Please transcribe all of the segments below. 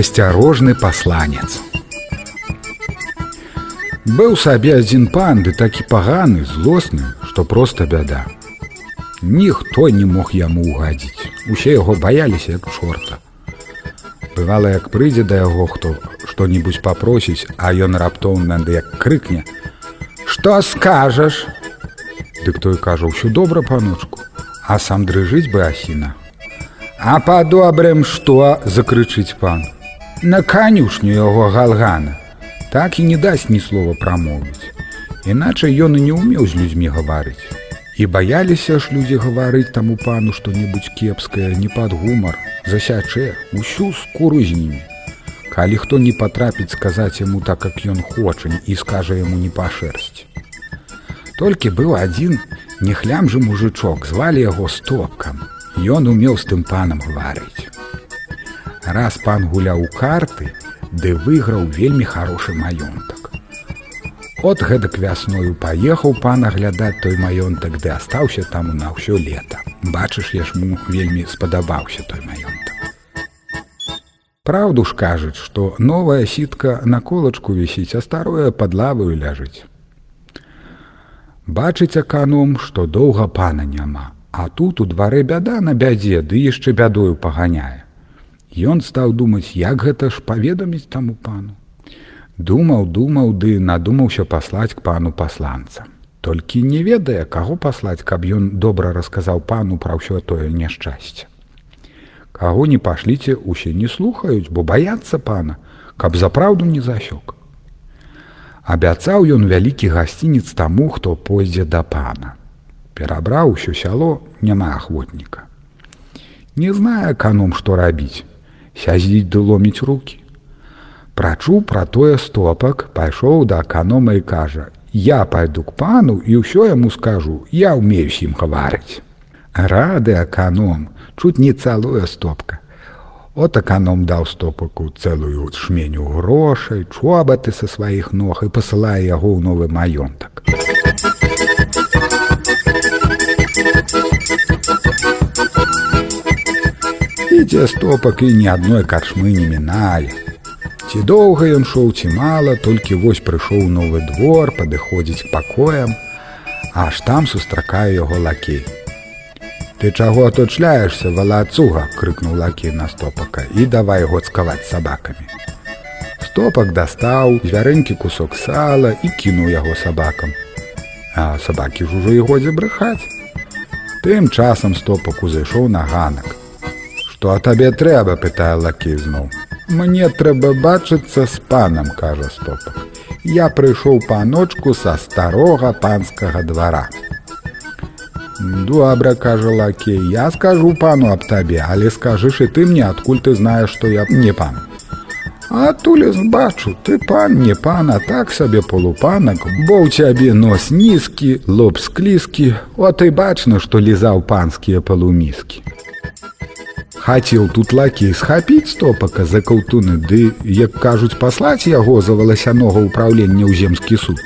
асцярожны пасланец. Быў сабе адзін пан ды такі паганы, злосны, што проста бяда. Ніхто не мог яму угадзіць. Усе яго баяліся як чорта. Бывала, як прыйдзе да яго хто што-небудзь папросіць, а ён раптоўна ды як крыкне: « Што скажаш? Дык той кажа ўсё добра паночку, а сам дрыжыць бы асіна. А па-добрым што закрычыць пан. На канюшню яго галгана так і не дасць ні слова прамовіць. Іначай ён і не ўмеў з людзьмі гаварыць. І баяліся ж людзі гаварыць таму пану што-небудзь кепскае, не пад гумар, засячэ усю скуру з імі. Калі хто не патрапіць сказаць яму так, як ён хоча і скажа яму не па шэрсці. Толькі быў адзін нехлямжы мужычок, звалі яго стопкам. Ён умеў з тым панам гаварыць. Раз пан гуляў карты, ды выйграў вельмі хорошы маёнтак. От гэтак вясною паехаў пан аглядаць той маёнтак ды астаўся там на ўсё лета. Бачыш, я ж му вельмі спадабаўся той маёнтак. Праўду ж кажуць, што новая сітка на колачку вісіць, а старое пад лаваю ляжыць. Бачыць аканом, што доўга пана няма, а тут у дварэ бяда на бядзе, ды яшчэ бядою паганяе. Ён стаў думаць, як гэта ж паведаміць таму пану. Думаў, думаў ды надумаўся паслаць к пану пасланца. Толькі не ведае, каго паслаць, каб ён добра расказаў пану пра ўсё тое няшчасце. Каго не пашліце, усе не слухаюць, бо баяцца пана, каб запраўду не засёк. Абяцаў ён вялікі гасцінец таму, хто пойдзе да пана. Перабраў усё сяло, няма ахвотніка. Не знае каном, што рабіць сядзіць ды ломіць руки. Прачуў пра тое стопак, пайшоў да аканома і кажа: « Я пайду к пану і ўсё яму скажу, я ўмею ім гаварыць. Рады аканом, чуць не цалуе стопка. От аканом даў стопаку цэлую шменю грошай, чобаты са сваіх ног і пасылае яго ў новы маёнтак. Ідзе стопак і ні адной карчмы не мінае. Ці доўга ён шоў ці мала, толькі вось прыйшоў новы двор, падыходзіць к пакоям, аж там сустракае яго лакей. Ты чаго оточляешься валацуга крыкнул лакі на стопака і давай гоцкаваць сабакамі. Стопак дастаў звярынькі кусок сала і кінуў яго сабакам. А сабакі ж ужо і годзе брыхаць. Тым часам стопак узышоў на ганак. Што табе трэба, пытае лакі зноў. Мне трэба бачыцца з панам, кажа стопа. Я прыйшоў паночку са старога панскага двара. Добра, кажа лакі, я скажу пану аб табе, але скажыш і ты мне, адкуль ты знаеш, што я не пан. А тулес бачу, ты пан не пана, так сабе полупанак, бо ў цябе нос нізкі, лоб склізкі, от і бачна, што лізаў панскія палуміскі. Хацеў тут лакі схапіць стопака за каўтуны, ды, як кажуць, паслаць яго за валасянога ўпраўлення ў земскі суд.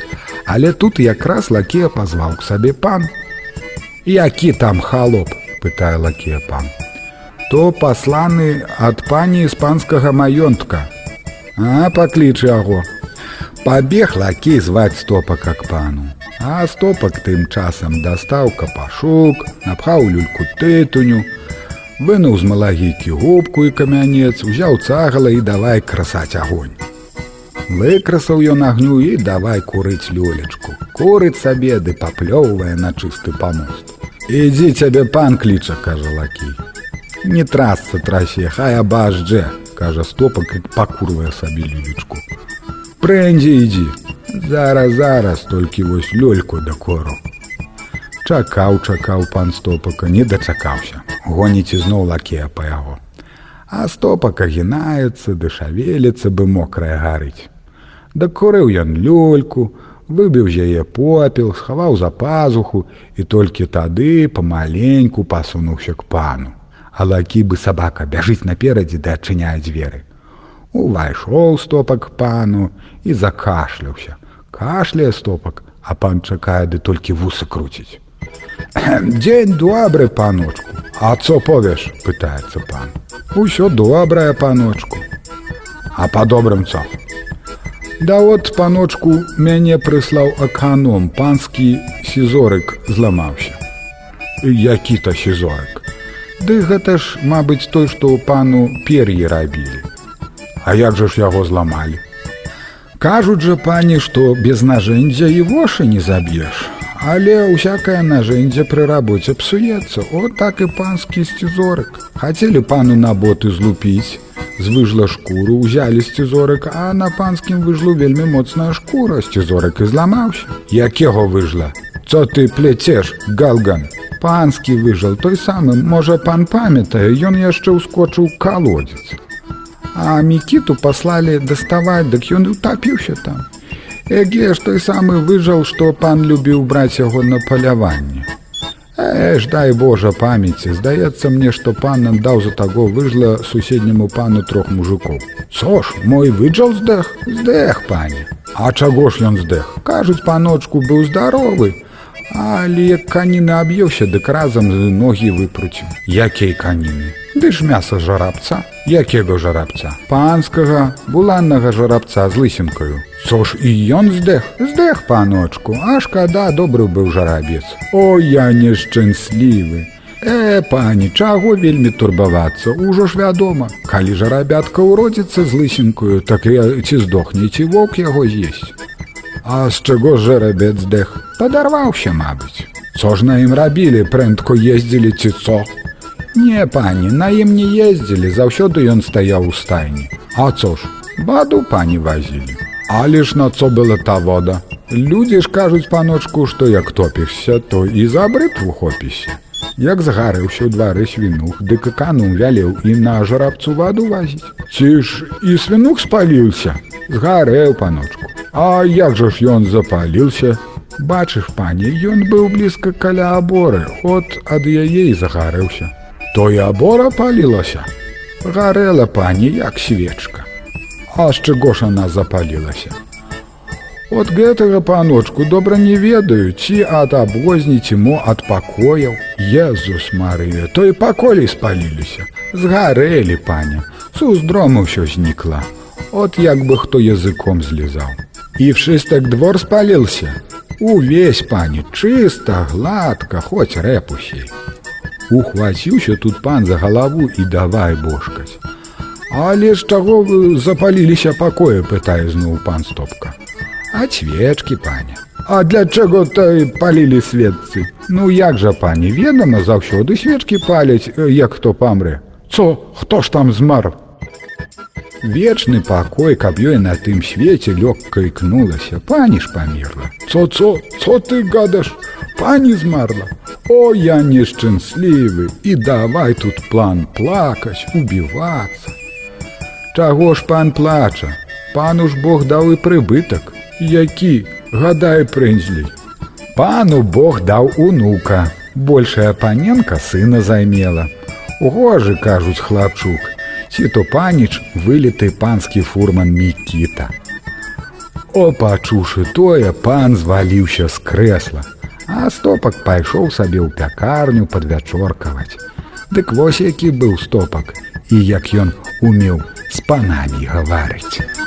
Але тут якраз лакея пазваў к сабе пан. Які там халоп, пытае лакея пан. То пасланы ад пані іспанскага маёнтка. А пакліч яго. Пабег лакей зваць стопака к пану. А стопак тым часам дастаў капашук, напхаў люльку тытуню, вынуў з малагікі губку і камянец, узяў цагала і давай красаць агонь. Выкрасаў ён агню і давай курыць лёлечку. Курыць сабе ды паплёўвае на чысты памост. Ідзі цябе пан кліча, кажа лакі. Не трасца трасе, хай абаждже, кажа стопак і пакурвае сабе лёлечку. Прэндзі ідзі. Зараз зараз толькі вось лёльку да кору. Чакаў, чакаў пан стопака, не дачакаўся гоніць ізноў лакея па яго. А стопака гінаецца, дышавеліцца бы мокрая гарыць. Дакурыў ён люльку, выбіў з яе попел, схаваў за пазуху і толькі тады памаленьку пасунуўся к пану. А лакі бы сабака бяжыць наперадзе ды адчыняе дзверы. Увайшоў стопак пану і закашляўся. Кашляе стопак, а пан чакае ды толькі вусы круціць. Дзень добры паночку, А co powiesz? pytaецца пан. Усё добрае паночку. А па добрым цо? Да от, паночку, мяне прыслаў аканом, панскі сізорык зламаўся. Які то сізорык? Ды гэта ж, мабыць, той, што пану пер'і рабілі. А як жа ж яго зламалі? Кажуць жа пані, што без нажэндзя і вошы не заб'еш. Але ўсякае нажэндзе пры рабоце псуецца, от так і панскі сцізорык. Хацелі пану на боты злупіць, з выжла шкуру узялі сцізорык, а на панскім выжлу вельмі моцная шкура, сцізорык і зламаўся. Якего выжла? Co ты плецеш, галган? Панскі выжал той самы, можа пан памятае, ён яшчэ ўскочыў калодзец. А мікіту паслалі даставаць, дык ён утапіўся там. Эге ж той самы выжаў, што пан любіў браць яго на паляванне. Э ж дай Божа памяці, здаецца мне, што пан нам даў за таго выжла суседняму пану трох мужикоў. Цо ж, мой выджал здэх, здэх, пане. А чаго ж ён здэх? Кажуць, паночку быў здаровы, але як каніна аб'еўся, дык разам з ногі выпруціў. Якей каніны? Ды ж мяса жарабца, якего жарабца? Панскага, буланнага жарабца з лысінкаю. Цо ж і ён здэх, здэх, паночку, а шкада добры быў жарабец. О, я нешчанслівы. Э, пані, чаго вельмі турбавацца, ужо ж вядома, калі жарабятка ўродзіцца з лысінкаю, так я ці здохне, ці вок яго з'есць. А з чаго жарабец здэх? Падарваўся, мабыць. Цо ж на ім рабілі, прэнтко ездзілі ці цо? Не, пані, на ім не ездзілі, заўсёды ён стаяў у стайні. А цо ж, баду пані вазілі. Але ж на цо была та вода. Людзі ж кажуць паночку, што як топішся, то і за брытву хопіся. Як згарэўся ў двары свінух, дык канум вялеў і на жарабцу ваду вазіць. Ці ж і свінух спаліўся, згарэў паночку. А як жа ж ён запаліўся? Бачыш, пані, ён быў блізка каля аборы, от ад яе і загарэўся. То і абора палілася. Гарэла пані, як свечка. А з чаго ж она запалілася? От гэтага паночку добра не ведаю, ці ад абозні, ці мо ад пакояў. Езус Марыя, то і паколі спаліліся. Згарэлі, паня, суздрому ўсё знікла. От як бы хто языком злізаў. І вшыстак двор спаліўся. Увесь пані, чыста, гладка, хоць рэпусей. Ухваціўся тут пан за галаву і давай бошкаць. Але з чаго вы запаліліся пакоі, пытае зноў пан стопка. А свечкі, паня. А для чаго то палілі сведцы? Ну як жа пані, ведама, заўсёды свечкі паляць, як хто памрэ. Цо, хто ж там змар? Вечны пакой, каб ёй на тым свеце лёгка ікнулася, пані ж памерла. Цо, цо, ты гадаш? Пані змарла. О, я нешчанслівы, і давай тут план плакаць, убівацца. Чаго ж пан плача? Пану ж Бог даў і прыбытак, які, гадай прынзлей. Пану Бог даў унука, большая паненка сына займела. Гожы, кажуць хлапчук, ці то паніч выліты панскі фурман Мікіта. О, пачушы тое, пан зваліўся з крэсла, а стопак пайшоў сабе ў пякарню падвячоркаваць. Дык вось які быў стопак, і як ён умеў з панамі гаварыць.